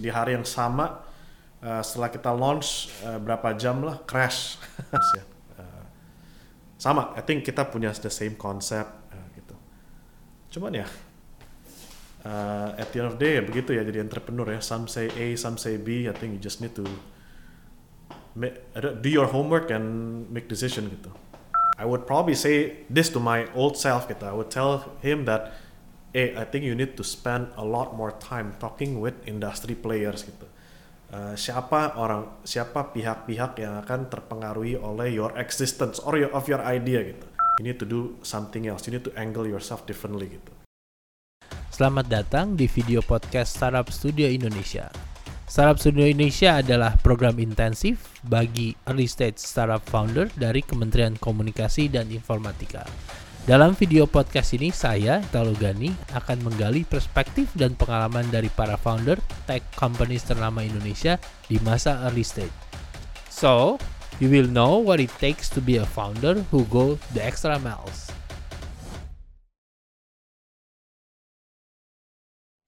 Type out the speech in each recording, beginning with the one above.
di hari yang sama uh, setelah kita launch uh, berapa jam lah crash. Uh, sama I think kita punya the same concept uh, gitu. Cuman ya uh, at the end of the day ya begitu ya jadi entrepreneur ya. Some say A some say B I think you just need to make, do your homework and make decision gitu. I would probably say this to my old self gitu. I would tell him that eh I think you need to spend a lot more time talking with industry players gitu. Uh, siapa orang siapa pihak-pihak yang akan terpengaruhi oleh your existence or your, of your idea gitu. You need to do something else. You need to angle yourself differently gitu. Selamat datang di video podcast Startup Studio Indonesia. Startup Studio Indonesia adalah program intensif bagi early stage startup founder dari Kementerian Komunikasi dan Informatika dalam video podcast ini, saya, Italo Gani, akan menggali perspektif dan pengalaman dari para founder tech companies ternama Indonesia di masa early stage. So, you will know what it takes to be a founder who go the extra miles.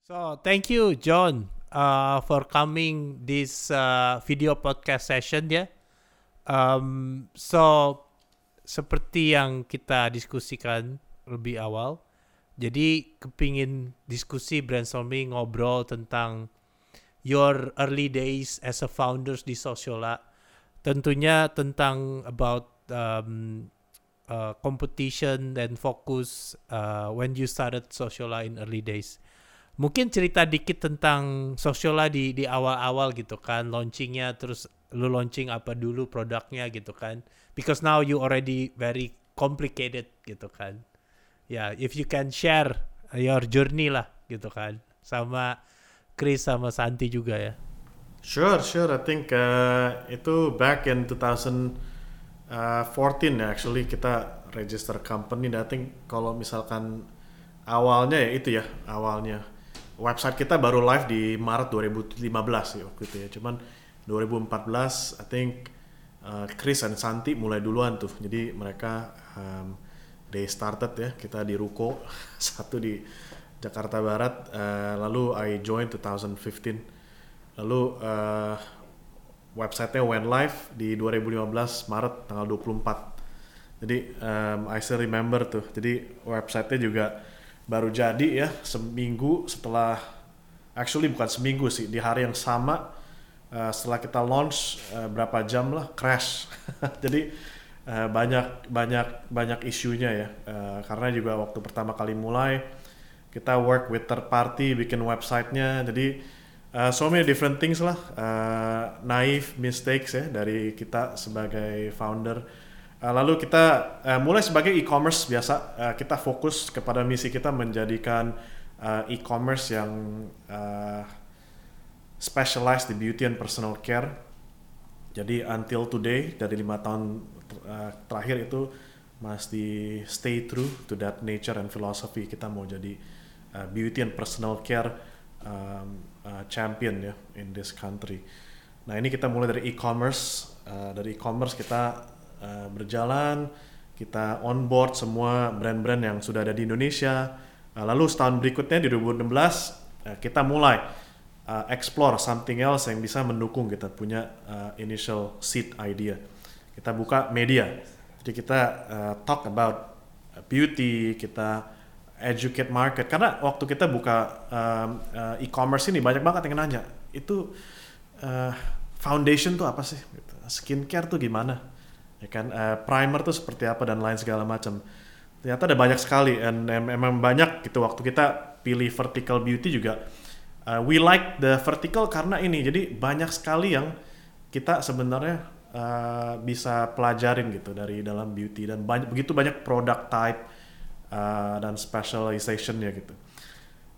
So, thank you, John, uh, for coming this uh, video podcast session. Yeah? Um, so, seperti yang kita diskusikan lebih awal, jadi kepingin diskusi brainstorming ngobrol tentang your early days as a founders di Sociola. Tentunya tentang about um, uh, competition dan fokus uh, when you started Sociola in early days. Mungkin cerita dikit tentang Sociola di di awal-awal gitu kan, launchingnya terus lu launching apa dulu produknya gitu kan. Because now you already very complicated gitu kan. Ya yeah, if you can share your journey lah gitu kan. Sama Chris sama Santi juga ya. Sure sure. I think uh, itu back in 2014 ya actually kita register company. I think kalau misalkan awalnya ya itu ya awalnya. Website kita baru live di Maret 2015 ya waktu itu ya. Cuman 2014 I think uh, Chris dan Santi mulai duluan tuh. Jadi mereka um, they started ya kita di Ruko satu di Jakarta Barat. Uh, lalu I join 2015 lalu uh, websitenya went live di 2015 Maret tanggal 24 jadi um, I still remember tuh. Jadi websitenya juga baru jadi ya seminggu setelah actually bukan seminggu sih di hari yang sama uh, setelah kita launch uh, berapa jam lah crash. Jadi uh, banyak banyak banyak isunya ya. Uh, karena juga waktu pertama kali mulai kita work with third party bikin websitenya. Jadi uh, so many different things lah. Uh, naive mistakes ya dari kita sebagai founder. Lalu kita uh, mulai sebagai e-commerce biasa. Uh, kita fokus kepada misi kita menjadikan uh, e-commerce yang uh, specialized di beauty and personal care. Jadi until today dari lima tahun uh, terakhir itu masih stay true to that nature and philosophy kita mau jadi uh, beauty and personal care um, uh, champion ya in this country. Nah ini kita mulai dari e-commerce uh, dari e-commerce kita uh, berjalan kita onboard semua brand-brand yang sudah ada di Indonesia. Uh, lalu setahun berikutnya di 2016 uh, kita mulai uh, explore something else yang bisa mendukung kita punya uh, initial seed idea. Kita buka media, jadi kita uh, talk about beauty, kita educate market. Karena waktu kita buka um, uh, e-commerce ini banyak banget yang nanya, itu uh, foundation tuh apa sih? Gitu. Skincare tuh gimana? Ya kan, uh, primer tuh seperti apa dan lain segala macam. Ternyata ada banyak sekali, dan memang banyak gitu waktu kita pilih vertical beauty juga uh, we like the vertical karena ini jadi banyak sekali yang kita sebenarnya uh, bisa pelajarin gitu dari dalam beauty dan banyak begitu banyak product type uh, dan specialization ya gitu.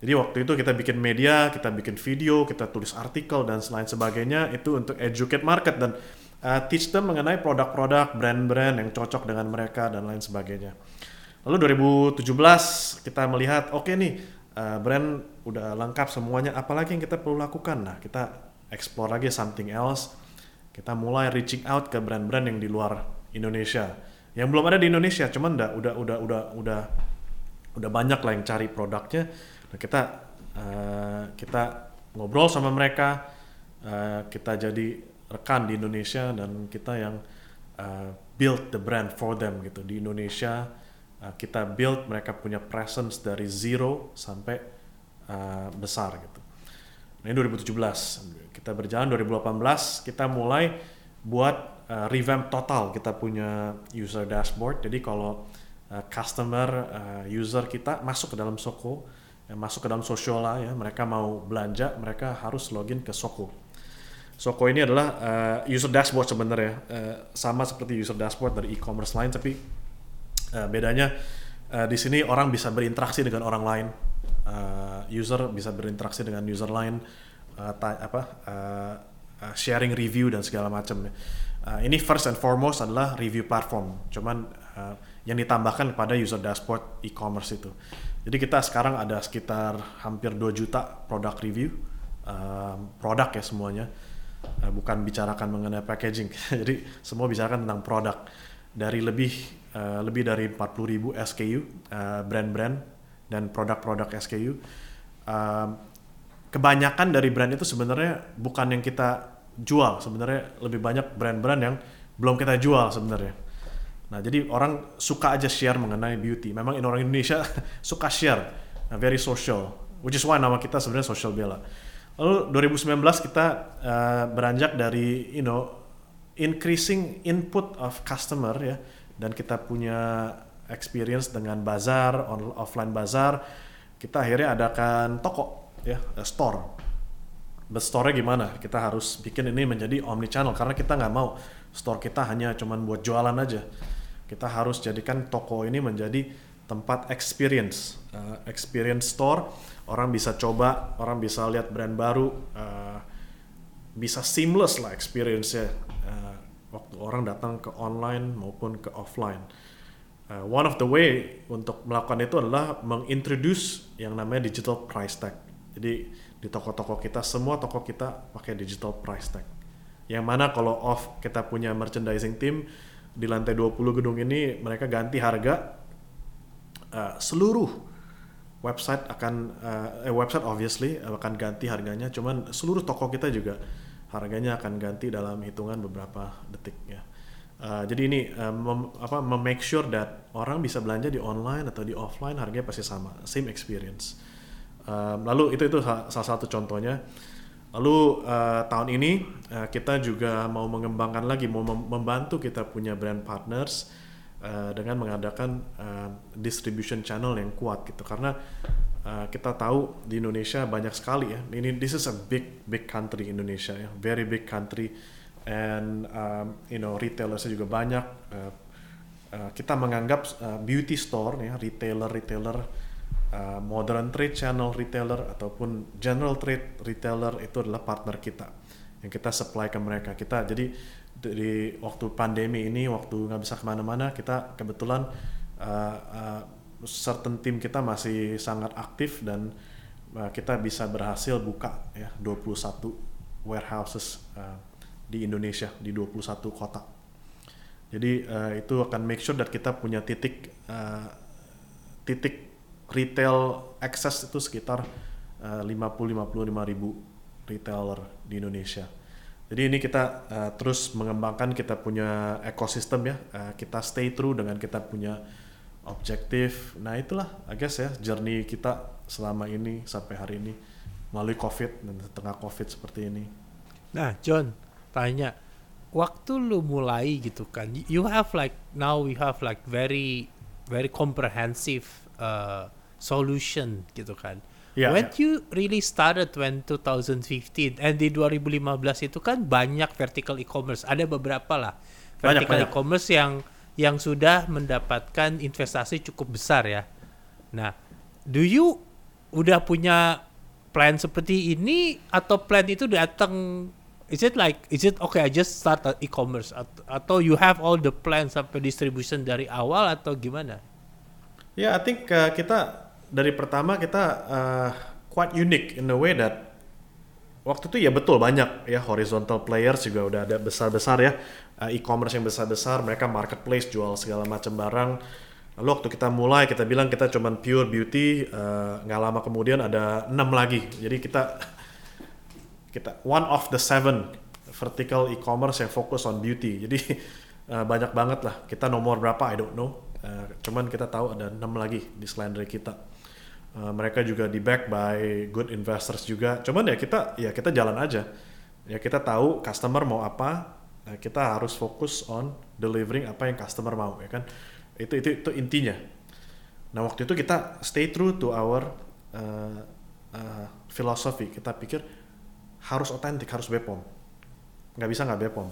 Jadi waktu itu kita bikin media, kita bikin video, kita tulis artikel dan lain sebagainya itu untuk educate market dan uh, teach them mengenai produk-produk, brand-brand yang cocok dengan mereka dan lain sebagainya. Lalu 2017 kita melihat oke okay nih uh, brand udah lengkap semuanya apalagi yang kita perlu lakukan. Nah kita explore lagi something else. Kita mulai reaching out ke brand-brand yang di luar Indonesia. Yang belum ada di Indonesia cuman udah udah udah udah udah udah banyak lah yang cari produknya. Nah kita uh, kita ngobrol sama mereka, uh, kita jadi rekan di Indonesia dan kita yang uh, build the brand for them gitu di Indonesia. Uh, kita build mereka punya presence dari zero sampai uh, besar gitu. Nah ini 2017, kita berjalan 2018, kita mulai buat uh, revamp total kita punya user dashboard. Jadi kalau uh, customer uh, user kita masuk ke dalam Soko, ya, masuk ke dalam Sociola ya, mereka mau belanja, mereka harus login ke Soko. Soko ini adalah uh, user dashboard sebenarnya, uh, sama seperti user dashboard dari e-commerce lain, tapi uh, bedanya uh, di sini orang bisa berinteraksi dengan orang lain, uh, user bisa berinteraksi dengan user lain, uh, apa uh, sharing review dan segala macam. Uh, ini first and foremost adalah review platform, cuman uh, yang ditambahkan pada user dashboard e-commerce itu. Jadi kita sekarang ada sekitar hampir 2 juta produk review, uh, produk ya semuanya, uh, bukan bicarakan mengenai packaging. Jadi semua bicarakan tentang produk dari lebih uh, lebih dari 40 ribu SKU, uh, brand-brand dan produk-produk SKU. Uh, kebanyakan dari brand itu sebenarnya bukan yang kita jual, sebenarnya lebih banyak brand-brand yang belum kita jual sebenarnya Nah, jadi orang suka aja share mengenai beauty. Memang orang Indonesia suka share, nah, very social, which is why nama kita sebenarnya Social Bella. Lalu 2019 kita uh, beranjak dari, you know, increasing input of customer ya, dan kita punya experience dengan bazar, on, offline bazar. Kita akhirnya adakan toko, ya, store. But store gimana? Kita harus bikin ini menjadi omni channel karena kita nggak mau store kita hanya cuman buat jualan aja kita harus jadikan toko ini menjadi tempat experience, uh, experience store. Orang bisa coba, orang bisa lihat brand baru, uh, bisa seamless lah experience-nya uh, waktu orang datang ke online maupun ke offline. Uh, one of the way untuk melakukan itu adalah mengintroduce yang namanya digital price tag. Jadi di toko-toko kita semua toko kita pakai digital price tag. Yang mana kalau off kita punya merchandising team di lantai 20 gedung ini mereka ganti harga uh, seluruh website akan uh, website obviously akan ganti harganya cuman seluruh toko kita juga harganya akan ganti dalam hitungan beberapa detik ya. Uh, jadi ini uh, mem, apa make sure that orang bisa belanja di online atau di offline harganya pasti sama same experience. Uh, lalu itu itu salah satu contohnya. Lalu uh, tahun ini uh, kita juga mau mengembangkan lagi, mau membantu kita punya brand partners uh, dengan mengadakan uh, distribution channel yang kuat gitu. Karena uh, kita tahu di Indonesia banyak sekali ya. Ini this is a big big country Indonesia ya, very big country and um, you know retailersnya juga banyak. Uh, uh, kita menganggap uh, beauty store ya, retailer retailer modern trade channel retailer ataupun general trade retailer itu adalah partner kita yang kita supply ke mereka kita jadi di waktu pandemi ini waktu nggak bisa ke mana-mana kita kebetulan uh, uh, certain tim kita masih sangat aktif dan uh, kita bisa berhasil buka ya 21 warehouses uh, di Indonesia di 21 kota jadi uh, itu akan make sure that kita punya titik uh, titik retail access itu sekitar uh, 50-55 ribu retailer di Indonesia. Jadi ini kita uh, terus mengembangkan kita punya ekosistem ya, uh, kita stay true dengan kita punya objektif. Nah itulah, I guess ya, journey kita selama ini sampai hari ini melalui COVID dan setengah COVID seperti ini. Nah John, tanya, waktu lu mulai gitu kan, you have like now we have like very very comprehensive uh, solution gitu kan. Yeah, when yeah. you really started when 2015 and di 2015 itu kan banyak vertical e-commerce. Ada beberapa lah vertical e-commerce yang yang sudah mendapatkan investasi cukup besar ya. Nah, do you udah punya plan seperti ini atau plan itu datang is it like is it okay I just start e-commerce atau, atau you have all the plans sampai distribution dari awal atau gimana? Ya, yeah, I think uh, kita dari pertama kita uh, quite unique in the way that waktu itu ya betul banyak ya horizontal players juga udah ada besar-besar ya uh, e-commerce yang besar-besar mereka marketplace jual segala macam barang lalu waktu kita mulai kita bilang kita cuman pure beauty uh, nggak uh, lama kemudian ada enam lagi jadi kita kita one of the seven vertical e-commerce yang fokus on beauty. Jadi uh, banyak banget lah. Kita nomor berapa I don't know. Uh, cuman kita tahu ada enam lagi di selain dari kita. Uh, mereka juga di back by good investors juga. Cuman ya kita ya kita jalan aja. Ya kita tahu customer mau apa. Nah, kita harus fokus on delivering apa yang customer mau ya kan. Itu itu itu intinya. Nah waktu itu kita stay true to our uh, uh, philosophy. Kita pikir harus otentik, harus Bepom. Nggak bisa nggak Bepom.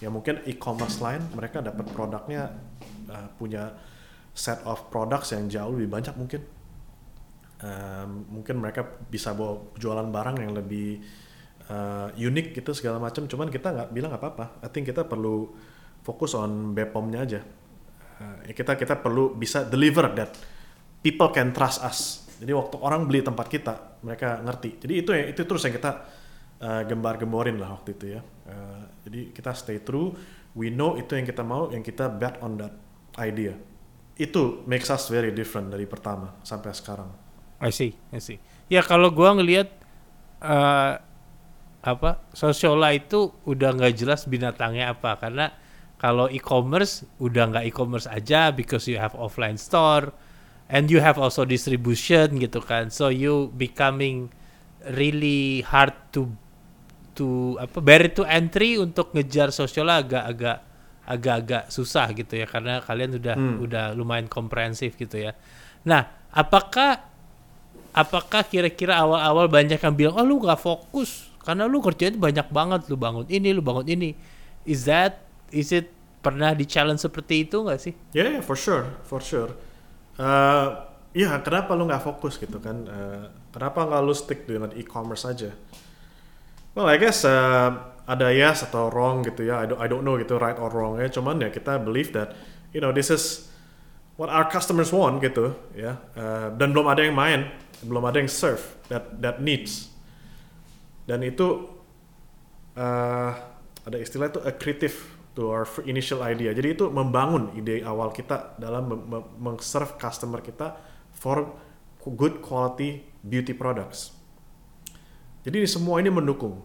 Ya mungkin e-commerce lain mereka dapat produknya uh, punya set of products yang jauh lebih banyak mungkin mungkin mereka bisa bawa jualan barang yang lebih uh, unik gitu segala macam. Cuman kita nggak bilang apa-apa. I think kita perlu fokus on Bepomnya aja. Uh, kita kita perlu bisa deliver that people can trust us. Jadi waktu orang beli tempat kita mereka ngerti. Jadi itu yang itu terus yang kita uh, gembar-gemborin lah waktu itu ya. Uh, jadi kita stay true. We know itu yang kita mau yang kita bet on that idea. Itu makes us very different dari pertama sampai sekarang I see, I see. Ya kalau gua ngelihat uh, apa Sosiola itu udah nggak jelas binatangnya apa karena kalau e-commerce udah nggak e-commerce aja because you have offline store and you have also distribution gitu kan. So you becoming really hard to to apa barrier to entry untuk ngejar Sosiola agak-agak agak-agak susah gitu ya karena kalian udah Hmm. udah lumayan komprehensif gitu ya. Nah, apakah apakah kira-kira awal-awal banyak yang bilang oh lu nggak fokus karena lu kerjanya banyak banget lu bangun ini lu bangun ini is that is it pernah di challenge seperti itu nggak sih Ya, yeah, for sure, for sure. Uh, ya, kenapa lu nggak fokus gitu kan? Uh, kenapa nggak lu stick dengan e-commerce aja? Well, I guess uh, ada yes atau wrong gitu ya. I don't, I don't know gitu right or wrong ya. Cuman ya kita believe that you know this is what our customers want gitu ya. Uh, dan belum ada yang main, belum ada yang serve that that needs. Dan itu uh, ada istilah itu accretive to our initial idea. Jadi itu membangun ide awal kita dalam meng-serve customer kita for good quality beauty products. Jadi ini semua ini mendukung.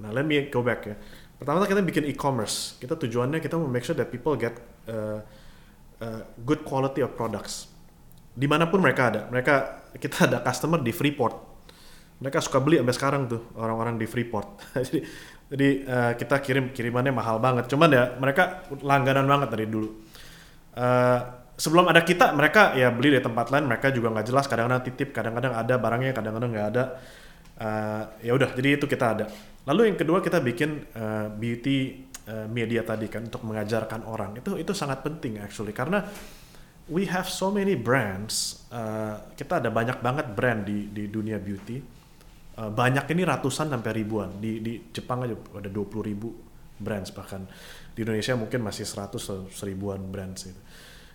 Nah, let me go back ya. Pertama kita bikin e-commerce. Kita tujuannya kita mau make sure that people get uh, uh, good quality of products. Di mana pun mereka ada. Mereka kita ada customer di Freeport. Mereka suka beli sampai sekarang tuh orang-orang di Freeport. jadi jadi uh, kita kirim kirimannya mahal banget. Cuman ya mereka langganan banget dari dulu. Uh, sebelum ada kita mereka ya beli di tempat lain. Mereka juga nggak jelas. Kadang-kadang titip, kadang-kadang ada barangnya, kadang-kadang nggak ada. Uh, ya udah, jadi itu kita ada. Lalu yang kedua kita bikin uh, beauty uh, media tadi kan untuk mengajarkan orang. Itu itu sangat penting actually karena we have so many brands. Uh, kita ada banyak banget brand di di dunia beauty. Uh, banyak ini ratusan sampai ribuan di di Jepang aja ada 20 ribu brands bahkan di Indonesia mungkin masih 100 atau seribuan brands gitu.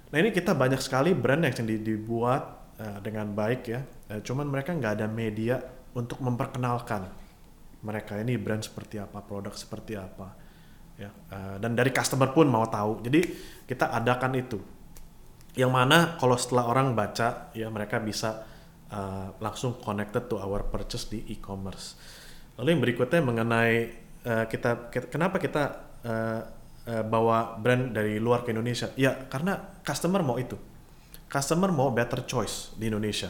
Nah ini kita banyak sekali brand yang di- dibuat uh, dengan baik ya. Uh, cuman mereka nggak ada media untuk memperkenalkan mereka ini brand seperti apa, produk seperti apa. Ya, uh, dan dari customer pun mau tahu. Jadi kita adakan itu. Yang mana kalau setelah orang baca ya mereka bisa uh, langsung connected to our purchase di e-commerce. Lalu yang berikutnya mengenai uh, kita, kita kenapa kita uh, uh, bawa brand dari luar ke Indonesia? Ya karena customer mau itu. Customer mau better choice di Indonesia.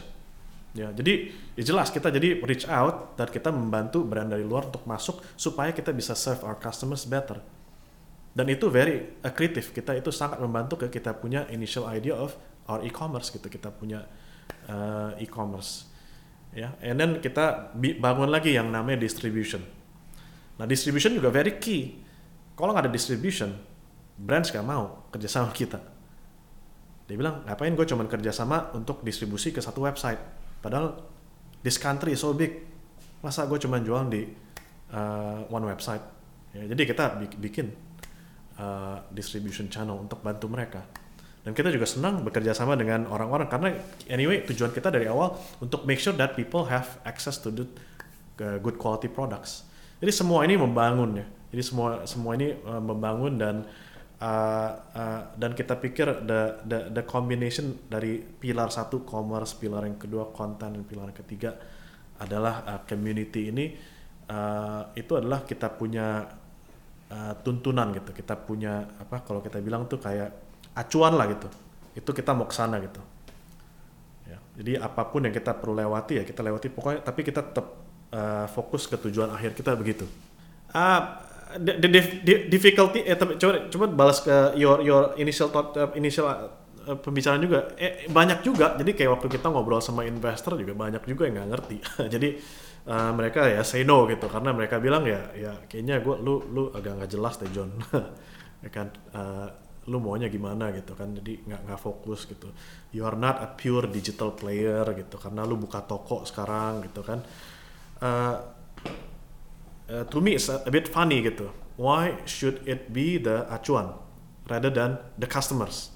Ya, jadi ya jelas kita jadi reach out dan kita membantu brand dari luar untuk masuk supaya kita bisa serve our customers better. Dan itu very accretive. Kita itu sangat membantu ke kita punya initial idea of our e-commerce gitu. Kita punya uh, e-commerce. Ya, and then kita bangun lagi yang namanya distribution. Nah, distribution juga very key. Kalau nggak ada distribution, brands nggak mau kerjasama kita. Dia bilang, ngapain gue cuman kerjasama untuk distribusi ke satu website. Padahal this country is so big. Masa gue cuman jual di uh, one website. Ya, jadi kita bi- bikin uh, distribution channel untuk bantu mereka. Dan kita juga senang bekerja sama dengan orang-orang karena anyway tujuan kita dari awal untuk make sure that people have access to the uh, good quality products. Jadi semua ini membangun ya. Jadi semua semua ini uh, membangun dan uh, uh, dan kita pikir the the the combination dari pilar satu commerce, pilar yang kedua konten dan pilar yang ketiga adalah uh, community ini uh, itu adalah kita punya uh, tuntunan gitu. Kita punya apa kalau kita bilang tuh kayak acuan lah gitu. Itu kita mau ke sana gitu. Ya. Jadi apa pun yang kita perlu lewati ya kita lewati. Pokoknya tapi kita tetap uh, fokus ke tujuan akhir kita begitu. Uh, the, the, the difficulty eh, tapi coba coba balas ke your your initial thought uh, initial uh, pembicaraan juga. Eh, banyak juga. Jadi kayak waktu kita ngobrol sama investor juga banyak juga yang nggak ngerti. Jadi uh, mereka ya say no gitu karena mereka bilang ya ya kayaknya gue lu lu agak nggak jelas deh John. Ya kan? Uh, lu maunya gimana gitu kan? Jadi nggak nggak fokus gitu. You are not a pure digital player gitu karena lu buka toko sekarang gitu kan. Uh, uh, to me it's a, a bit funny gitu. Why should it be the acuan rather than the customers?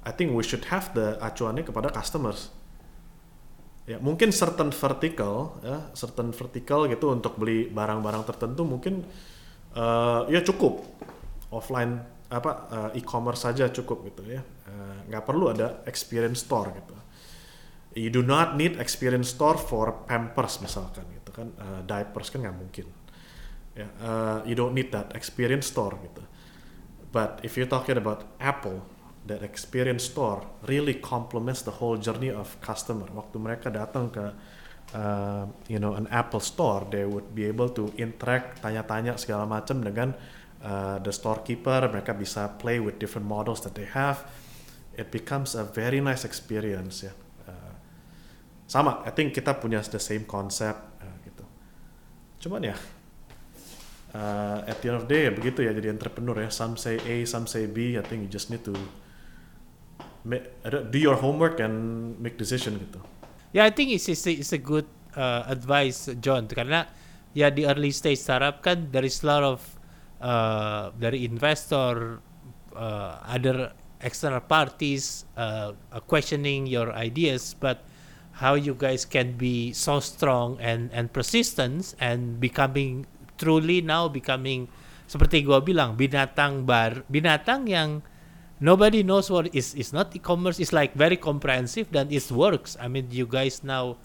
I think we should have the acuannya kepada customers ya mungkin certain vertical ya certain vertical gitu untuk beli barang-barang tertentu mungkin uh, ya cukup. Offline apa uh, e-commerce saja cukup gitu ya. Eh, nggak uh, perlu ada experience store gitu. You do not need experience store for pampers misalkan gitu kan. Uh, diapers kan nggak mungkin. Ya yeah, uh, you don't need that experience store gitu. But if you're talking about Apple that experience store really complements the whole journey of customer. Waktu mereka datang ke uh, you know an Apple store they would be able to interact tanya-tanya segala macam dengan uh, the storekeeper. Mereka bisa play with different models that they have. It becomes a very nice experience ya. Uh, sama I think kita punya the same concept uh, gitu. Cuman ya uh, at the end of the day ya begitu ya jadi entrepreneur ya. Some say A some say B. I think you just need to do your homework and make decision gitu. Yeah I think it's, it's, it's a good uh, advice John. Karena ya di early stage startup kan there is a lot of uh, dari investor, uh, other external parties uh, questioning your ideas, but how you guys can be so strong and and persistent and becoming truly now becoming seperti gua bilang binatang bar binatang yang nobody knows what is is not e-commerce is like very comprehensive dan it works I mean you guys now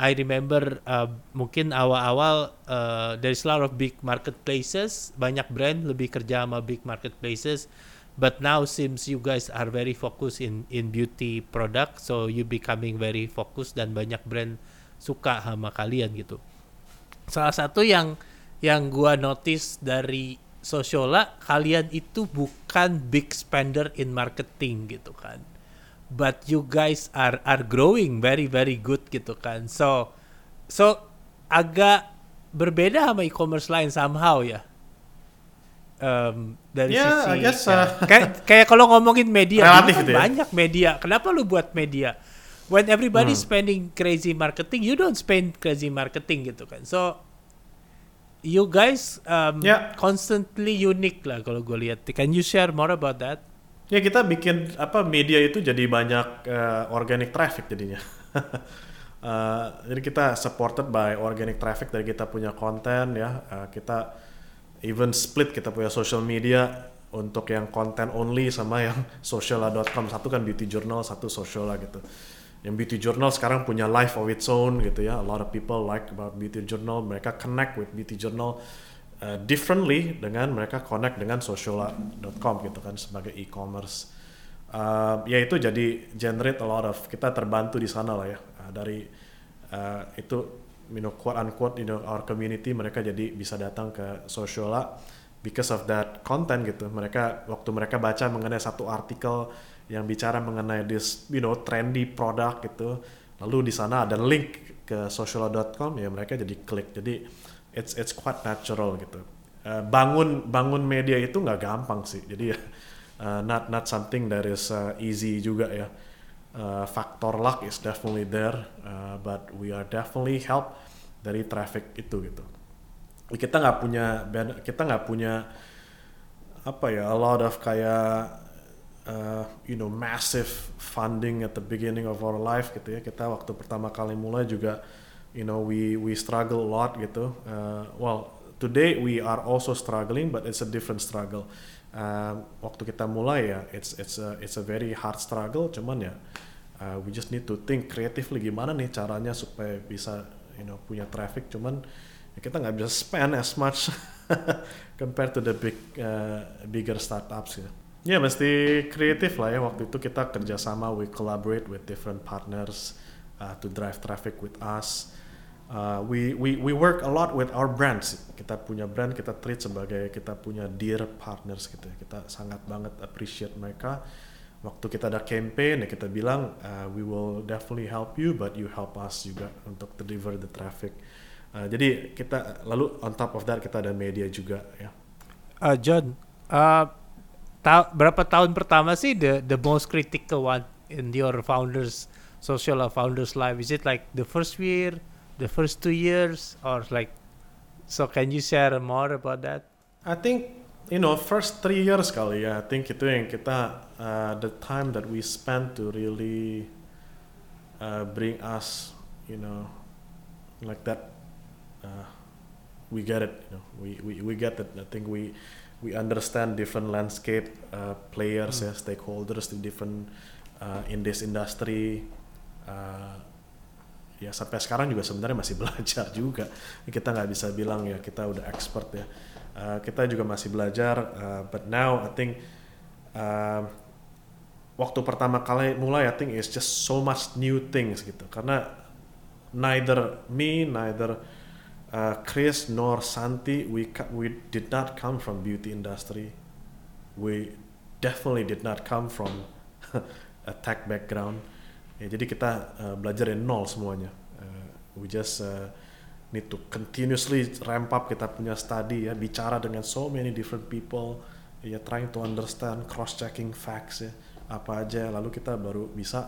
I remember uh, mungkin awal-awal uh, there's a lot of big marketplaces, banyak brand lebih kerja sama big marketplaces. But now seems you guys are very focused in in beauty product, so you becoming very focused dan banyak brand suka sama kalian gitu. Salah satu yang yang gua notice dari Sociola, kalian itu bukan big spender in marketing gitu kan but you guys are are growing very very good gitu kan so so agak berbeda sama e-commerce lain somehow ya um, dari yeah, sisi I guess, ya. uh, kayak kayak kalau ngomongin media relatif kan gitu ya. banyak media kenapa lu buat media when everybody hmm. spending crazy marketing you don't spend crazy marketing gitu kan so you guys um, yeah. constantly unique lah kalau gue lihat can you share more about that Ya kita bikin apa media itu jadi banyak uh, organic traffic jadinya. uh, jadi kita supported by organic traffic dari kita punya konten ya. Uh, kita even split kita punya social media untuk yang konten only sama yang sociala.com satu kan beauty journal satu sociala gitu. Yang beauty journal sekarang punya life of its own gitu ya. A lot of people like about beauty journal. Mereka connect with beauty journal uh, differently dengan mereka connect dengan sociala.com gitu kan sebagai e-commerce. Uh, ya itu jadi generate a lot of kita terbantu di sana lah ya uh, dari uh, itu you know quote unquote you know our community mereka jadi bisa datang ke Sociala because of that content gitu mereka waktu mereka baca mengenai satu artikel yang bicara mengenai this you know trendy produk gitu lalu di sana ada link ke sociala.com ya mereka jadi klik jadi it's it's quite natural gitu. Uh, bangun bangun media itu nggak gampang sih. Jadi uh, not not something that is uh, easy juga ya. Uh, faktor luck is definitely there, uh, but we are definitely help dari traffic itu gitu. Kita nggak punya kita nggak punya apa ya a lot of kayak uh, you know massive funding at the beginning of our life gitu ya. Kita waktu pertama kali mulai juga you know we we struggle a lot gitu uh, well today we are also struggling but it's a different struggle uh, waktu kita mulai ya it's it's a it's a very hard struggle cuman ya uh, we just need to think creatively gimana nih caranya supaya bisa you know punya traffic cuman kita nggak bisa spend as much compared to the big uh, bigger startups ya. Ya mesti kreatif lah ya waktu itu kita kerjasama we collaborate with different partners uh, to drive traffic with us. Uh, we we we work a lot with our brands. Kita punya brand kita treat sebagai kita punya dear partners gitu ya. Kita sangat banget appreciate mereka. Waktu kita ada campaign ya kita bilang uh, we will definitely help you but you help us juga untuk deliver the traffic. Uh, jadi kita lalu on top of that kita ada media juga ya. Uh, John, uh, ta berapa tahun pertama sih the the most critical one in your founders social founders life? Is it like the first year, the first two years, or like? So can you share more about that? I think you know first three years kali ya. I think itu yang kita uh, the time that we spent to really uh, bring us you know like that. Uh, we get it. You know, we, we we get it. I think we we understand different landscape uh, players ya stakeholders di different uh, in this industry. Uh, ya sampai sekarang juga sebenarnya masih belajar juga. Kita nggak bisa bilang ya kita udah expert ya. Uh, kita juga masih belajar uh, but now I think uh, waktu pertama kali mulai I think it's just so much new things gitu. Karena neither me neither uh, Chris nor Santi we we did not come from beauty industry. We definitely did not come from a tech background. Ya jadi kita uh, belajar dari nol semuanya. Uh, we just uh, need to continuously ramp up kita punya study ya. Bicara dengan so many different people ya trying to understand cross checking facts ya. Apa aja lalu kita baru bisa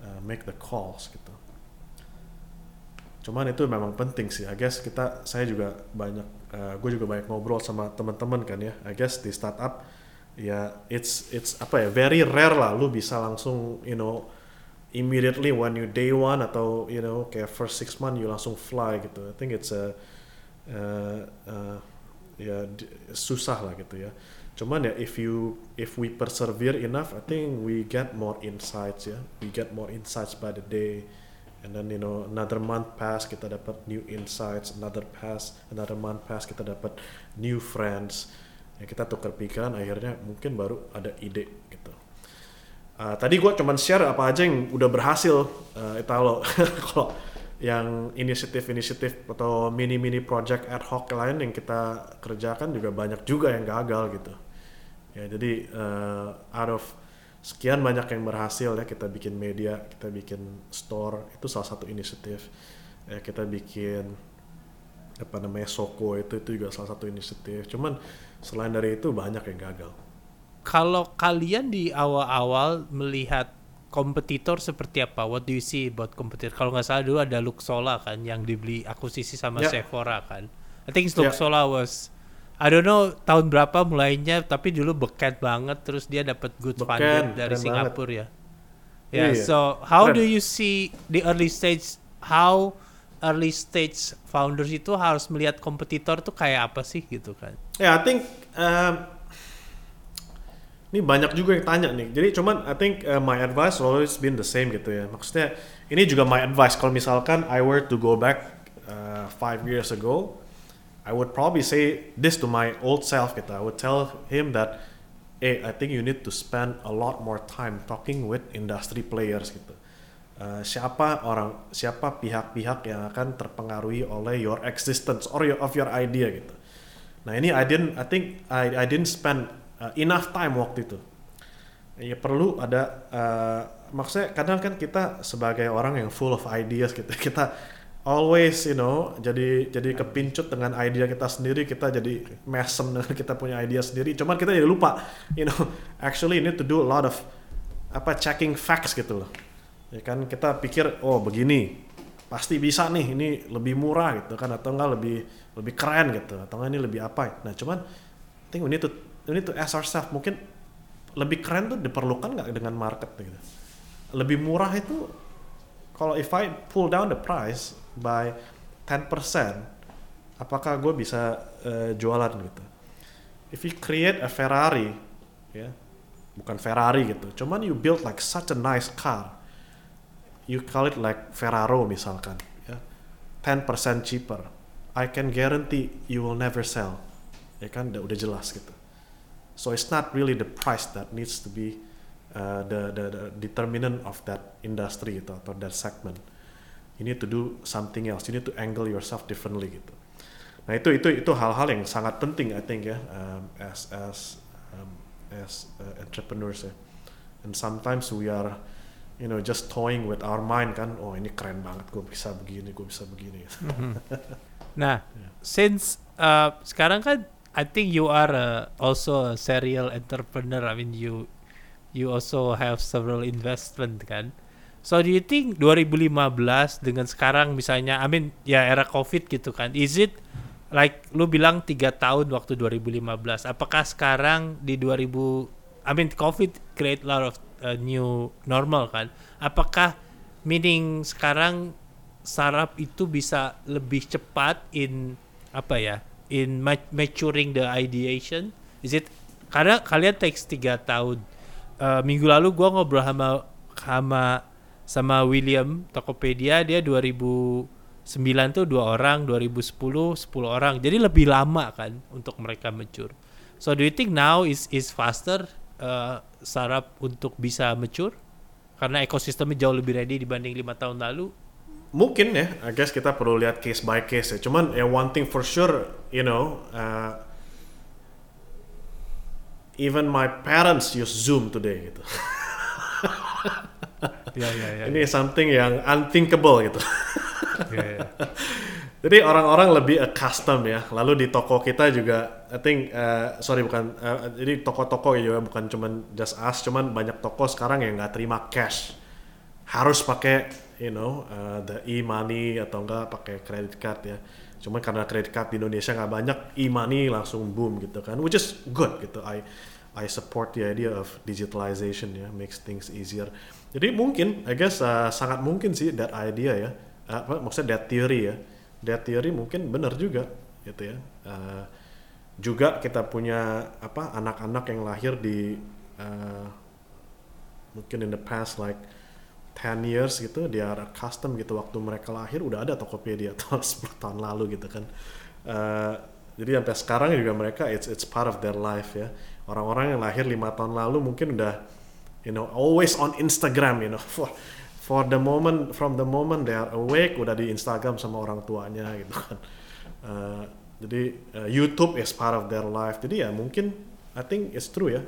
uh, make the calls gitu cuman itu memang penting sih I guess kita saya juga banyak uh, gue juga banyak ngobrol sama teman-teman kan ya I guess di startup ya it's it's apa ya very rare lah lu bisa langsung you know immediately when you day one atau you know kayak first six month you langsung fly gitu. I think it's a uh, uh, ya susah lah gitu ya. Cuman ya if you if we persevere enough, I think we get more insights ya. We get more insights by the day. And then you know another month pass kita dapat new insights, another pass, another month pass kita dapat new friends. Ya kita tukar pikiran akhirnya mungkin baru ada ide gitu. Uh, tadi gue cuman share apa aja yang udah berhasil uh, Italo kalau yang inisiatif-inisiatif atau mini-mini project ad hoc lain yang kita kerjakan juga banyak juga yang gagal gitu ya jadi uh, out of sekian banyak yang berhasil ya kita bikin media kita bikin store itu salah satu inisiatif ya kita bikin apa namanya Soko itu itu juga salah satu inisiatif cuman selain dari itu banyak yang gagal kalau kalian di awal-awal melihat kompetitor seperti apa? What do you see about kompetitor? Kalau nggak salah dulu ada Luxola kan yang dibeli akuisisi sama yeah. Sephora kan. I think Luxola yeah. was I don't know tahun berapa mulainya tapi dulu beket banget terus dia dapat good beken, funding dari Singapura ya. Ya, yeah, yeah. so how keren. do you see the early stage how early stage founders itu harus melihat kompetitor tuh kayak apa sih gitu kan? Ya, yeah, I think um, ini banyak juga yang tanya nih. Jadi cuman I think uh, my advice always been the same gitu ya. Maksudnya ini juga my advice kalau misalkan I were to go back uh, five years ago, I would probably say this to my old self gitu. I would tell him that, hey, I think you need to spend a lot more time talking with industry players gitu. Uh, siapa orang, siapa pihak-pihak yang akan terpengaruhi oleh your existence or your, of your idea gitu. Nah ini I didn't, I think I, I didn't spend uh, enough time waktu itu ya perlu ada uh, maksudnya kadang kan kita sebagai orang yang full of ideas gitu kita always you know jadi jadi kepincut dengan ide kita sendiri kita jadi mesem dengan kita punya ide sendiri. Cuman kita jadi lupa you know actually need to do a lot of apa checking facts gitu loh. Ya kan kita pikir oh begini pasti bisa nih ini lebih murah gitu kan atau enggak lebih lebih keren gitu atau enggak ini lebih apa. Nah cuman I think we need to we need to ask ourselves mungkin lebih keren tuh diperlukan nggak dengan market gitu? Lebih murah itu kalau if I pull down the price by 10% apakah gue bisa uh, jualan gitu if you create a Ferrari ya yeah, bukan Ferrari gitu cuman you build like such a nice car you call it like Ferraro misalkan ya yeah, 10% cheaper I can guarantee you will never sell. Ya kan udah, jelas gitu. So it's not really the price that needs to be uh, the, the the determinant of that industry gitu atau that segment. You need to do something else. You need to angle yourself differently gitu. Nah itu itu itu hal-hal yang sangat penting I think ya um, as as um, as uh, entrepreneurs ya. And sometimes we are you know just toying with our mind kan oh ini keren banget gue bisa begini gue bisa begini Nah, since uh, sekarang kan I think you are uh, also a serial entrepreneur. I mean you you also have several investment kan. So do you think 2015 dengan sekarang misalnya I mean ya era Covid gitu kan. Is it like lu bilang tiga tahun waktu 2015. Apakah sekarang di 2000 I mean Covid create lot of uh, new normal kan. Apakah meaning sekarang startup itu bisa lebih cepat in apa ya in ma- maturing the ideation is it karena kalian takes tiga tahun uh, minggu lalu gua ngobrol sama sama sama William Tokopedia dia 2009 tuh dua orang 2010 10 orang. Jadi lebih lama kan untuk mereka mature. So do you think now is is faster uh, startup untuk bisa mature? Karena ekosistemnya jauh lebih ready dibanding lima tahun lalu. Mungkin ya I guess kita perlu lihat case by case ya. Cuman ya one thing for sure you know uh, even my parents use Zoom today gitu. Ya ya ya ini something yang unthinkable gitu. Ya, ya. jadi orang-orang lebih accustomed ya. Lalu di toko kita juga I think uh, sorry bukan uh, jadi toko-toko ya bukan cuman just us cuman banyak toko sekarang yang nggak terima cash. Harus pakai you know uh, the e-money atau enggak pakai credit card ya. Cuma karena credit card di Indonesia nggak banyak, e-money langsung boom gitu kan, which is good gitu. I I support the idea of digitalization ya, makes things easier. Jadi mungkin, I guess uh, sangat mungkin sih that idea ya, uh, maksudnya that theory ya, that theory mungkin benar juga gitu ya. Uh, juga kita punya apa anak-anak yang lahir di uh, mungkin in the past like 10 years gitu dia custom gitu waktu mereka lahir udah ada Tokopedia atau 10 tahun lalu gitu kan. Uh, jadi sampai sekarang juga mereka it's it's part of their life ya. Orang-orang yang lahir lima tahun lalu mungkin udah you know always on Instagram you know for for the moment from the moment they are awake udah di Instagram sama orang tuanya gitu kan. Uh, jadi uh, YouTube is part of their life. Jadi ya mungkin I think it's true ya.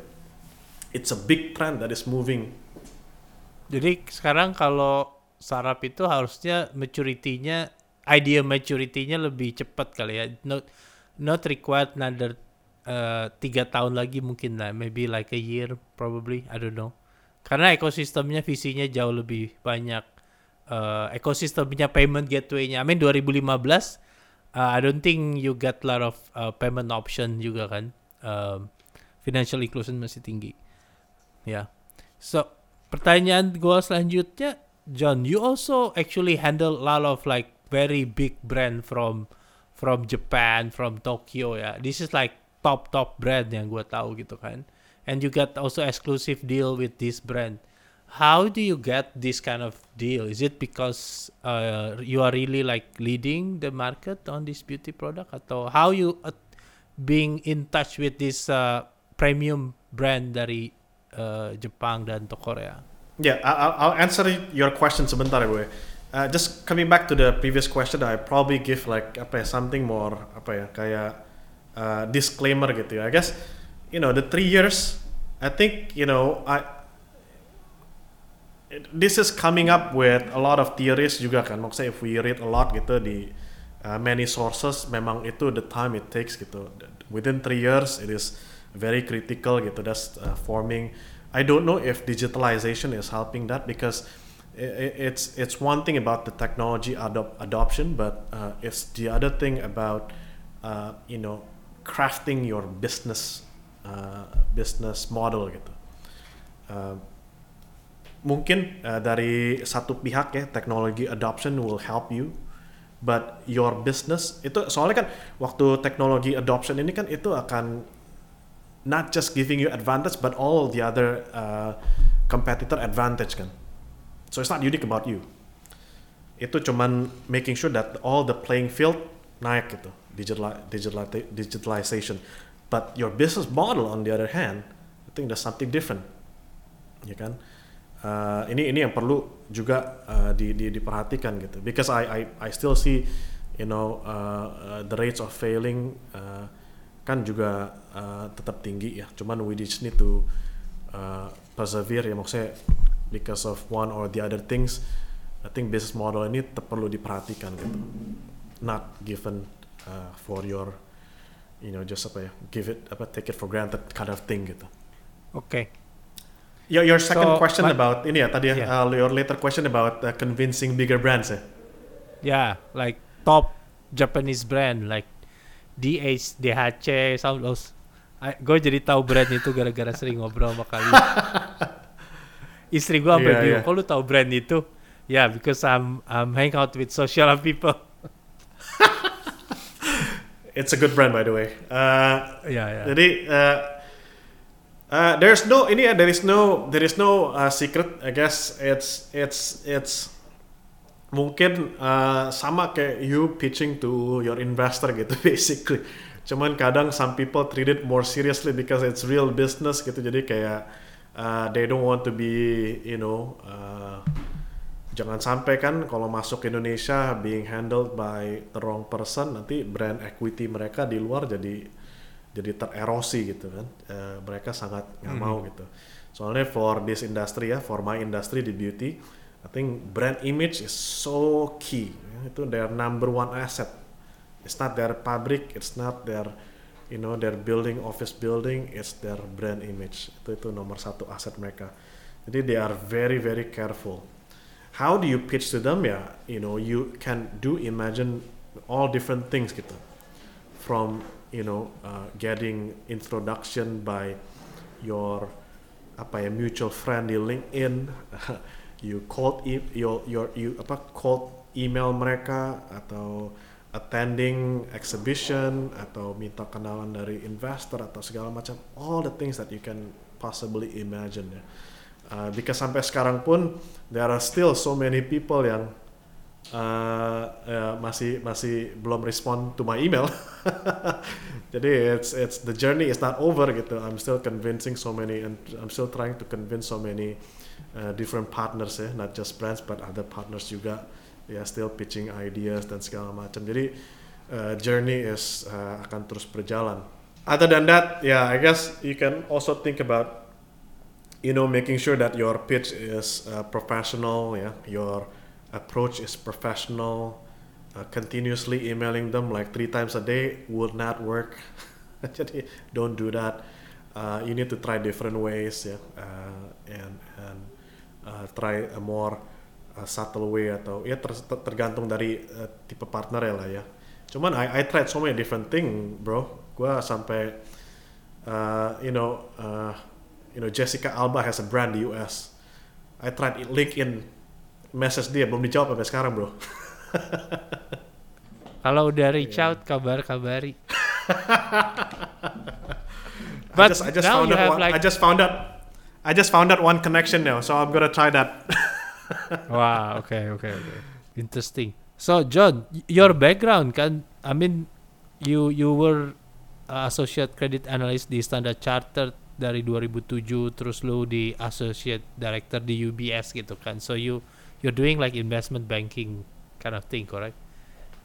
It's a big trend that is moving Jadi sekarang kalau startup itu harusnya maturity-nya idea maturity-nya lebih cepat kali ya. Not not required another uh, tiga tahun lagi mungkin lah, maybe like a year probably, I don't know. Karena ekosistemnya visinya jauh lebih banyak. Uh, ekosistemnya payment gateway-nya. I mean 2015 uh, I don't think you get lot of uh, payment option juga kan. Um, financial inclusion masih tinggi. Ya. Yeah. So pertanyaan gue selanjutnya, John, you also actually handle a lot of like very big brand from from Japan, from Tokyo ya. This is like top top brand yang gue tahu gitu kan. And you get also exclusive deal with this brand. How do you get this kind of deal? Is it because uh, you are really like leading the market on this beauty product atau how you uh, being in touch with this uh, premium brand dari uh, Jepang dan Korea? Yeah, I'll, I'll answer your question sebentar gue. Uh, just coming back to the previous question, I probably give like apa ya something more apa ya kayak uh, disclaimer gitu ya. I guess you know the three years. I think you know I this is coming up with a lot of theories juga kan. Maksudnya if we read a lot gitu di uh, many sources, memang itu the time it takes gitu. Within three years, it is very critical gitu. That's uh, forming. I don't know if digitalization is helping that because it's it's one thing about the technology adop- adoption, but uh, it's the other thing about uh, you know crafting your business uh, business model gitu. Uh, mungkin uh, dari satu pihak ya teknologi adoption will help you but your business itu soalnya kan waktu teknologi adoption ini kan itu akan not just giving you advantage but all the other uh, competitor advantage kan. So it's not unique about you. Itu cuman making sure that all the playing field naik gitu. Digital digital digitalization. But your business model on the other hand I think there's something different. Ya kan? Uh, ini ini yang perlu juga uh, di, di, diperhatikan gitu. Because I I I still see you know uh, uh, the rates of failing uh, kan juga uh, tetap tinggi ya cuman we just need to uh, persevere ya maksudnya because of one or the other things I think business model ini perlu diperhatikan gitu not given uh, for your you know just apa ya give it apa take it for granted kind of thing gitu oke okay. Your, your second so, question but, about ini ya tadi ya yeah. uh, your later question about uh, convincing bigger brands ya. Yeah, like top Japanese brand like DH, DHC, some those. Gue jadi tahu brand itu gara-gara sering ngobrol sama kali. Istri gue sampai yeah, bilang, yeah. kok lu tahu brand itu? Yeah, because I'm I'm hang out with social people. It's a good brand by the way. Uh, yeah, yeah. Jadi uh, Uh, there's no ini ya there is no there is no uh, secret I guess it's it's it's mungkin uh, sama kayak you pitching to your investor gitu basically. Cuman kadang some people treat it more seriously because it's real business gitu. Jadi kayak uh, they don't want to be you know uh, jangan sampai kan kalau masuk Indonesia being handled by the wrong person nanti brand equity mereka di luar jadi jadi tererosi gitu kan. Uh, mereka sangat nggak mm -hmm. mau gitu. Soalnya for this industry ya for my industry di beauty I think brand image is so key. Itu their number one asset. It's not their pabrik it's not their you know their building office building it's their brand image. Itu itu nomor satu aset mereka. Jadi they are very very careful. How do you pitch to them? Ya you know you can do imagine all different things gitu. From you know uh, getting introduction by your apa ya mutual friend di LinkedIn you called e your your you apa called email mereka atau attending exhibition atau minta kenalan dari investor atau segala macam all the things that you can possibly imagine ya. Uh, because sampai sekarang pun there are still so many people yang uh, uh, masih masih belum respond to my email. Jadi it's it's the journey is not over gitu. I'm still convincing so many and I'm still trying to convince so many uh, different partners ya, not just brands but other partners juga. Ya yeah, still pitching ideas dan segala macam. Jadi uh, journey is uh, akan terus berjalan. Other than that, yeah, I guess you can also think about you know making sure that your pitch is uh, professional, yeah, your approach is professional. Uh, continuously emailing them like three times a day would not work. Jadi don't do that. Uh, you need to try different ways ya, uh, and and uh, try a more uh, subtle way atau ya ter, ter, tergantung dari uh, tipe partner ya lah ya. Cuman I I tried so many different thing, bro. Gua sampai uh, you know uh, you know Jessica Alba has a brand di US. I tried LinkedIn message dia belum dijawab sampai sekarang bro. Kalau udah reach out kabar kabari But I just, I just found out one, like... I just found out I just found out one connection now so I'm gonna try that. Wow okay okay okay. Interesting. So John your background kan I mean you you were associate credit analyst di Standard Chartered dari 2007 terus lu di associate director di UBS gitu kan. So you you're doing like investment banking kind of thing, correct?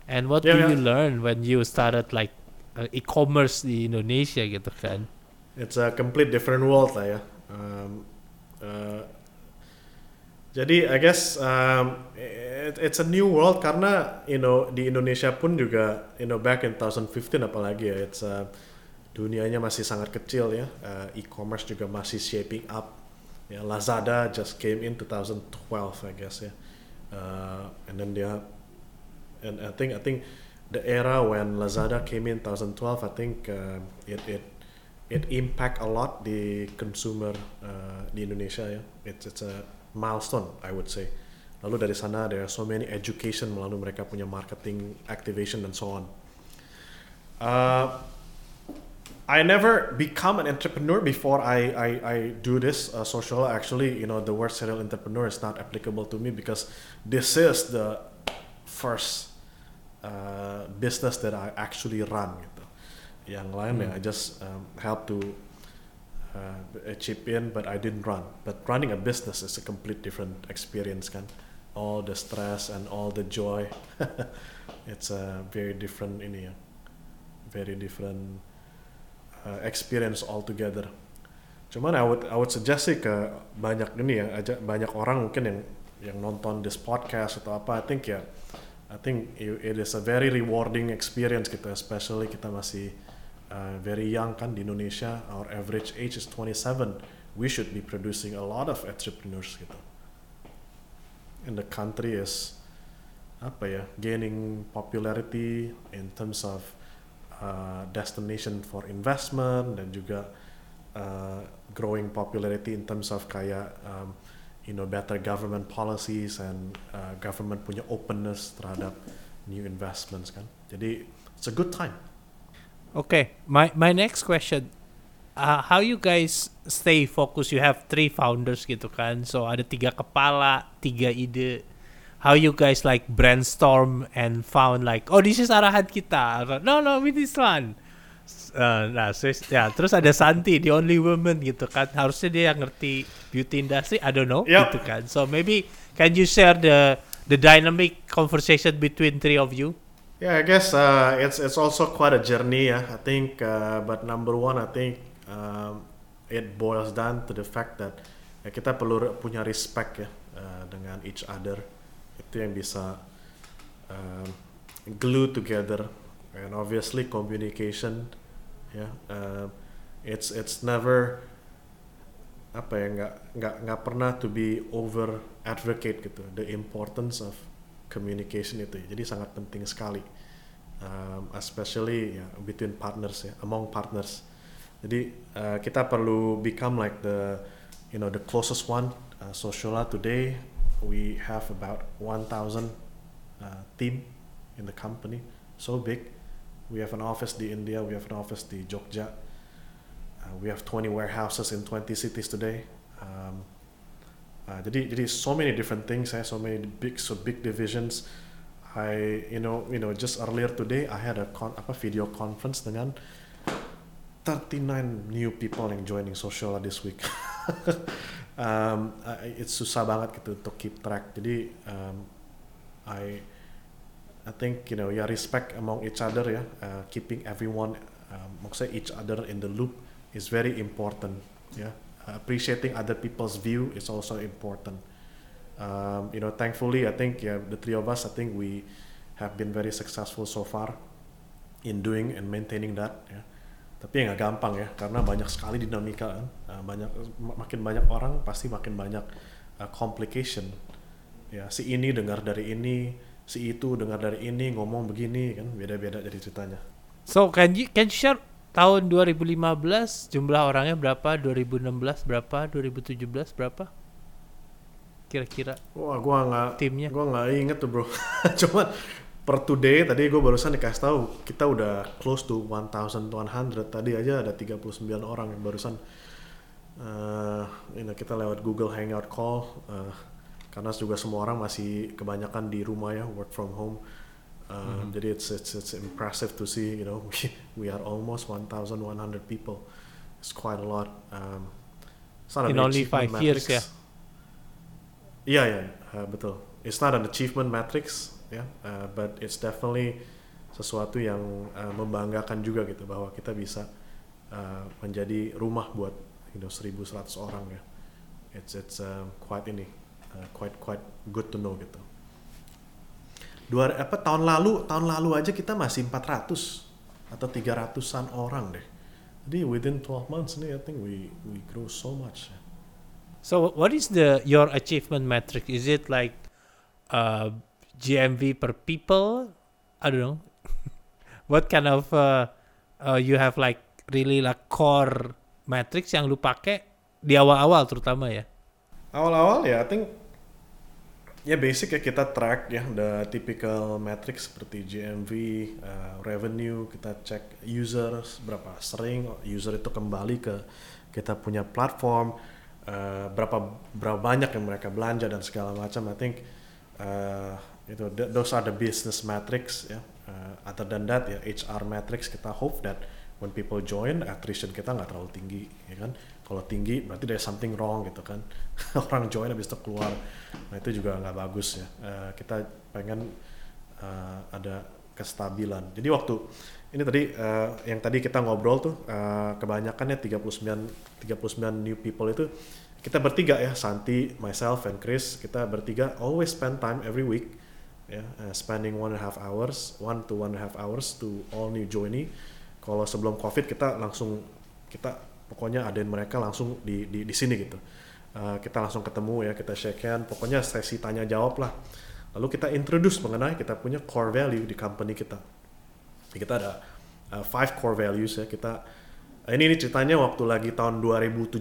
And what yeah, do yeah. you learn when you started like uh, e-commerce di Indonesia gitu kan? It's a complete different world lah ya. Um, uh, jadi I guess um, it, it's a new world karena you know di Indonesia pun juga you know back in 2015 apalagi ya it's uh, dunianya masih sangat kecil ya uh, e-commerce juga masih shaping up yeah, Lazada just came in 2012, I guess. Yeah, uh, and then are, and I think I think the era when Lazada came in 2012, I think uh, it it it impact a lot the consumer uh, di Indonesia ya. It's it's a milestone, I would say. Lalu dari sana there are so many education melalui mereka punya marketing activation and so on. Uh, I never become an entrepreneur before I, I, I do this uh, social. Actually, you know, the word serial entrepreneur is not applicable to me because this is the first uh, business that I actually run gitu. Yang lain ya I just um, help to uh, chip in, but I didn't run. But running a business is a complete different experience kan. All the stress and all the joy, it's a very different ini ya, very different uh, experience altogether. Cuman I would I would suggest sih ke banyak ini ya, aja banyak orang mungkin yang yang nonton this podcast atau apa, I think ya, I think it is a very rewarding experience gitu, especially kita masih uh, very young kan di Indonesia, our average age is 27. We should be producing a lot of entrepreneurs gitu. And the country is apa ya, gaining popularity in terms of uh, destination for investment dan juga uh, growing popularity in terms of kayak um, you know better government policies and uh, government punya openness terhadap new investments kan. Jadi it's a good time. Okay, my my next question, uh, how you guys stay focused? You have three founders gitu kan, so ada tiga kepala, tiga ide. How you guys like brainstorm and found like, oh this is arahan kita. No no, with this one. Uh, nah, so, ya terus ada Santi, the only woman gitu kan. Harusnya dia yang ngerti beauty industry, I don't know Yep. gitu kan. So maybe can you share the the dynamic conversation between three of you? Yeah, I guess uh, it's it's also quite a journey. Yeah, I think. Uh, but number one, I think um, it boils down to the fact that ya kita perlu punya respect ya uh, dengan each other. Itu yang bisa um, glue together. And obviously communication. Ya, uh, it's it's never apa ya nggak nggak nggak pernah to be over advocate gitu the importance of communication itu ya. jadi sangat penting sekali um, especially ya between partners ya among partners jadi uh, kita perlu become like the you know the closest one uh, Sociala today we have about 1000 uh, team in the company so big we have an office in India we have an office in Jogja Uh, we have 20 warehouses in 20 cities today. Um, uh, jadi jadi so many different things, eh, so many big so big divisions. I you know you know just earlier today I had a con, apa video conference dengan 39 new people yang joining Sociala this week. um, it's susah banget gitu untuk keep track. Jadi um, I I think you know ya respect among each other ya, uh, keeping everyone um, maksudnya each other in the loop is very important ya. Uh, appreciating other people's view is also important. Um, you know, thankfully I think yeah the three of us I think we have been very successful so far in doing and maintaining that ya. Tapi ya nggak gampang ya karena banyak sekali dinamika kan. Uh, banyak makin banyak orang pasti makin banyak uh, complication. Ya, si ini dengar dari ini, si itu dengar dari ini ngomong begini kan beda-beda jadi ceritanya. So can you can you share tahun 2015 jumlah orangnya berapa? 2016 berapa? 2017 berapa? Kira-kira Wah, gua nggak timnya. gua nggak inget tuh bro. Cuman per today tadi gue barusan dikasih tahu kita udah close to 1100 tadi aja ada 39 orang yang barusan eh you know, kita lewat Google Hangout call eh, karena juga semua orang masih kebanyakan di rumah ya work from home. Eh, jadi it's, it's it's impressive to see you know we, we are almost 1100 people. It's quite a lot. Um, it's not In only five years, matrix. Iya ya uh, betul. It's not an achievement matrix ya, uh, but it's definitely sesuatu yang uh, membanggakan juga gitu bahwa kita bisa uh, menjadi rumah buat you know 1100 orang ya. It's it's uh, quite ini uh, quite quite good to know gitu. Dua apa tahun lalu tahun lalu aja kita masih 400 atau 300-an orang deh. Jadi within 12 months nih I think we we grow so much. So what is the your achievement metric? Is it like uh, GMV per people? I don't know. what kind of uh, uh, you have like really like core metrics yang lu pakai di awal-awal terutama ya? Awal-awal ya, I think ya basic ya kita track ya the typical metrics seperti GMV, uh, revenue, kita cek users berapa sering user itu kembali ke kita punya platform, uh, berapa berapa banyak yang mereka belanja dan segala macam. I think uh, Itu th- those are the business metrics ya. Uh, other than that ya HR metrics kita hope that when people join attrition kita nggak terlalu tinggi ya kan. Kalau tinggi berarti there's something wrong gitu kan. Orang join habis itu keluar. Nah itu juga nggak bagus ya. Uh, kita pengen uh, ada kestabilan. Jadi waktu ini tadi uh, yang tadi kita ngobrol tuh uh, kebanyakan ya 39 39 new people itu kita bertiga ya Santi, myself and Chris kita bertiga always spend time every week ya uh, spending one and a half hours one to one and a half hours to all new joinee. Kalau sebelum covid kita langsung kita pokoknya adain mereka langsung di di, di sini gitu. Uh, kita langsung ketemu ya kita shake hand pokoknya sesi tanya jawab lah. Lalu kita introduce mengenai kita punya core value di company kita. Kita ada uh, five core values ya kita ini, ini ceritanya waktu lagi tahun 2017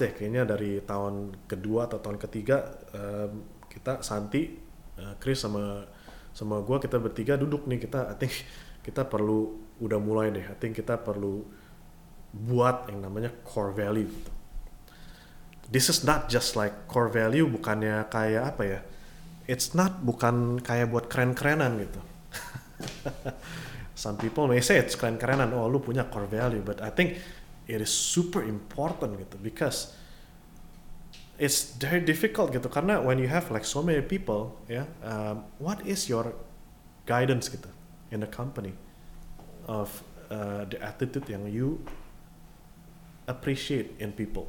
deh kayaknya dari tahun kedua atau tahun ketiga um, kita Santi uh, Chris sama sama gue kita bertiga duduk nih. Kita I think kita perlu udah mulai deh I think kita perlu buat yang namanya core value gitu. This is not just like core value bukannya kayak apa ya? It's not bukan kayak buat keren-kerenan gitu. Some people may say it's keren-kerenan oh lu punya core value but I think it is super important gitu because it's very difficult gitu. Karena when you have like so many people ya yeah, um, what is your guidance gitu in the company of uh, the attitude yang you appreciate in people?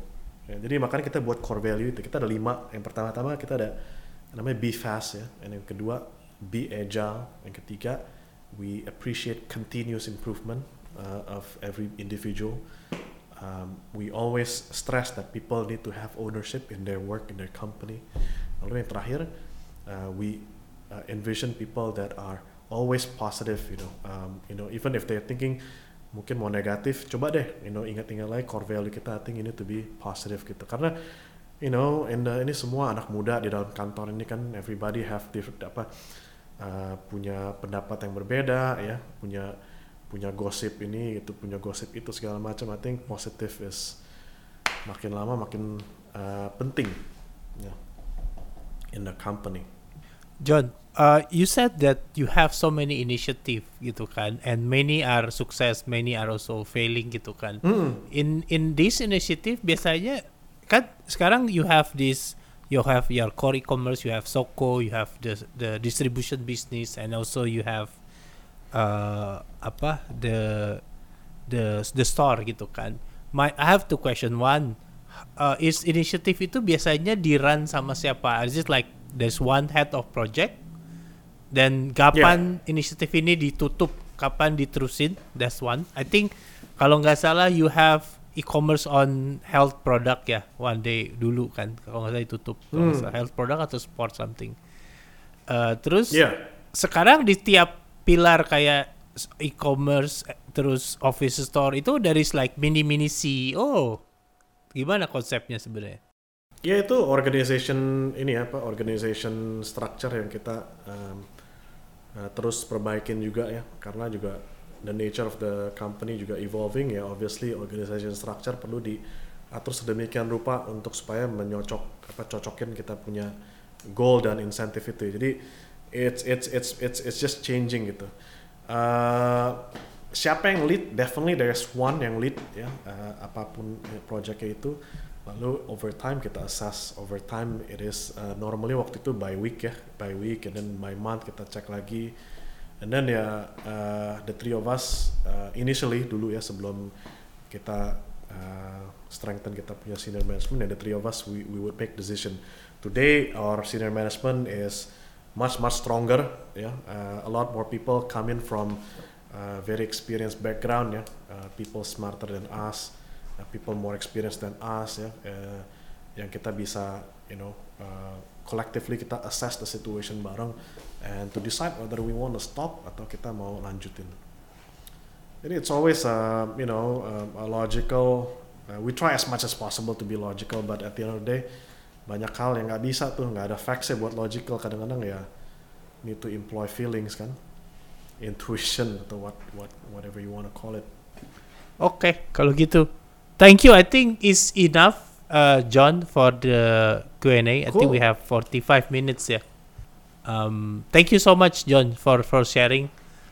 Ya, jadi makanya kita buat core value itu. Kita ada lima. Yang pertama-tama kita ada namanya be fast ya and yang kedua be agile. Yang ketiga we appreciate continuous improvement uh, of every individual um, we always stress that people need to have ownership in their work in their company. Lalu yang terakhir, uh, we uh, envision people that are always positive, you know, um, you know, even if they're thinking mungkin mau negatif, coba deh, you know, ingat-ingat lagi core value kita, I think ini to be positive gitu. Karena, you know, in the, ini semua anak muda di dalam kantor ini kan everybody have different apa uh, punya pendapat yang berbeda, ya, punya punya gosip ini itu punya gosip itu segala macam I think positive is makin lama makin uh, penting yeah, in the company John uh, you said that you have so many initiative gitu kan and many are success many are also failing gitu kan mm. in in this initiative biasanya kan sekarang you have this you have your core e-commerce you have Soko you have the the distribution business and also you have uh, apa the the the store gitu kan. My I have two question. One, uh, is initiative itu biasanya di run sama siapa? Is it like there's one head of project? Dan kapan yeah. inisiatif ini ditutup? Kapan diterusin? That's one. I think kalau nggak salah you have e-commerce on health product ya one day dulu kan kalau nggak salah ditutup hmm. salah, health product atau sport something. Uh, terus yeah. sekarang di tiap pilar kayak e-commerce terus office store itu dari like mini mini CEO gimana konsepnya sebenarnya? Ya itu organization ini apa organization structure yang kita um, uh, terus perbaikin juga ya. Karena juga the nature of the company juga evolving ya. Obviously organization structure perlu diatur sedemikian rupa untuk supaya menyocok apa cocokin kita punya goal dan insentif itu jadi it's it's it's it's it's just changing gitu. Uh, siapa yang lead? Definitely there's one yang lead ya. Uh, apa pun projectnya itu. Lalu over time kita assess. Over time it is uh, normally waktu itu by week ya. By week and then by month kita cek lagi. And then ya uh, the three of us uh, initially dulu ya sebelum kita uh, strengthen kita punya senior management and the three of us we we would make decision. Today our senior management is much much stronger yeah. Uh, a lot more people coming from uh, very experienced background yeah. Uh, people smarter than us uh, people more experienced than us yeah? yang kita bisa you know uh, collectively kita assess the situation bareng and to decide whether we want to stop atau kita mau lanjutin. Jadi it's always uh, you know uh, a logical uh, we try as much as possible to be logical but at the end of the day banyak hal yang nggak bisa tuh nggak ada facts buat logical kadang-kadang ya need to employ feelings kan intuition atau what what whatever you want to call it oke okay, kalau gitu thank you I think is enough uh, John for the Q&A I think we have 45 minutes ya Um, thank you so much John for for sharing.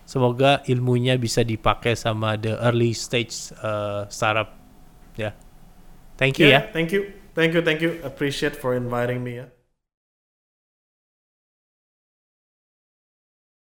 Semoga ilmunya bisa dipakai sama the early stage uh, startup. Ya. Yeah. Thank you yeah, ya. Thank you. Thank you. Thank you. Appreciate for inviting me ya.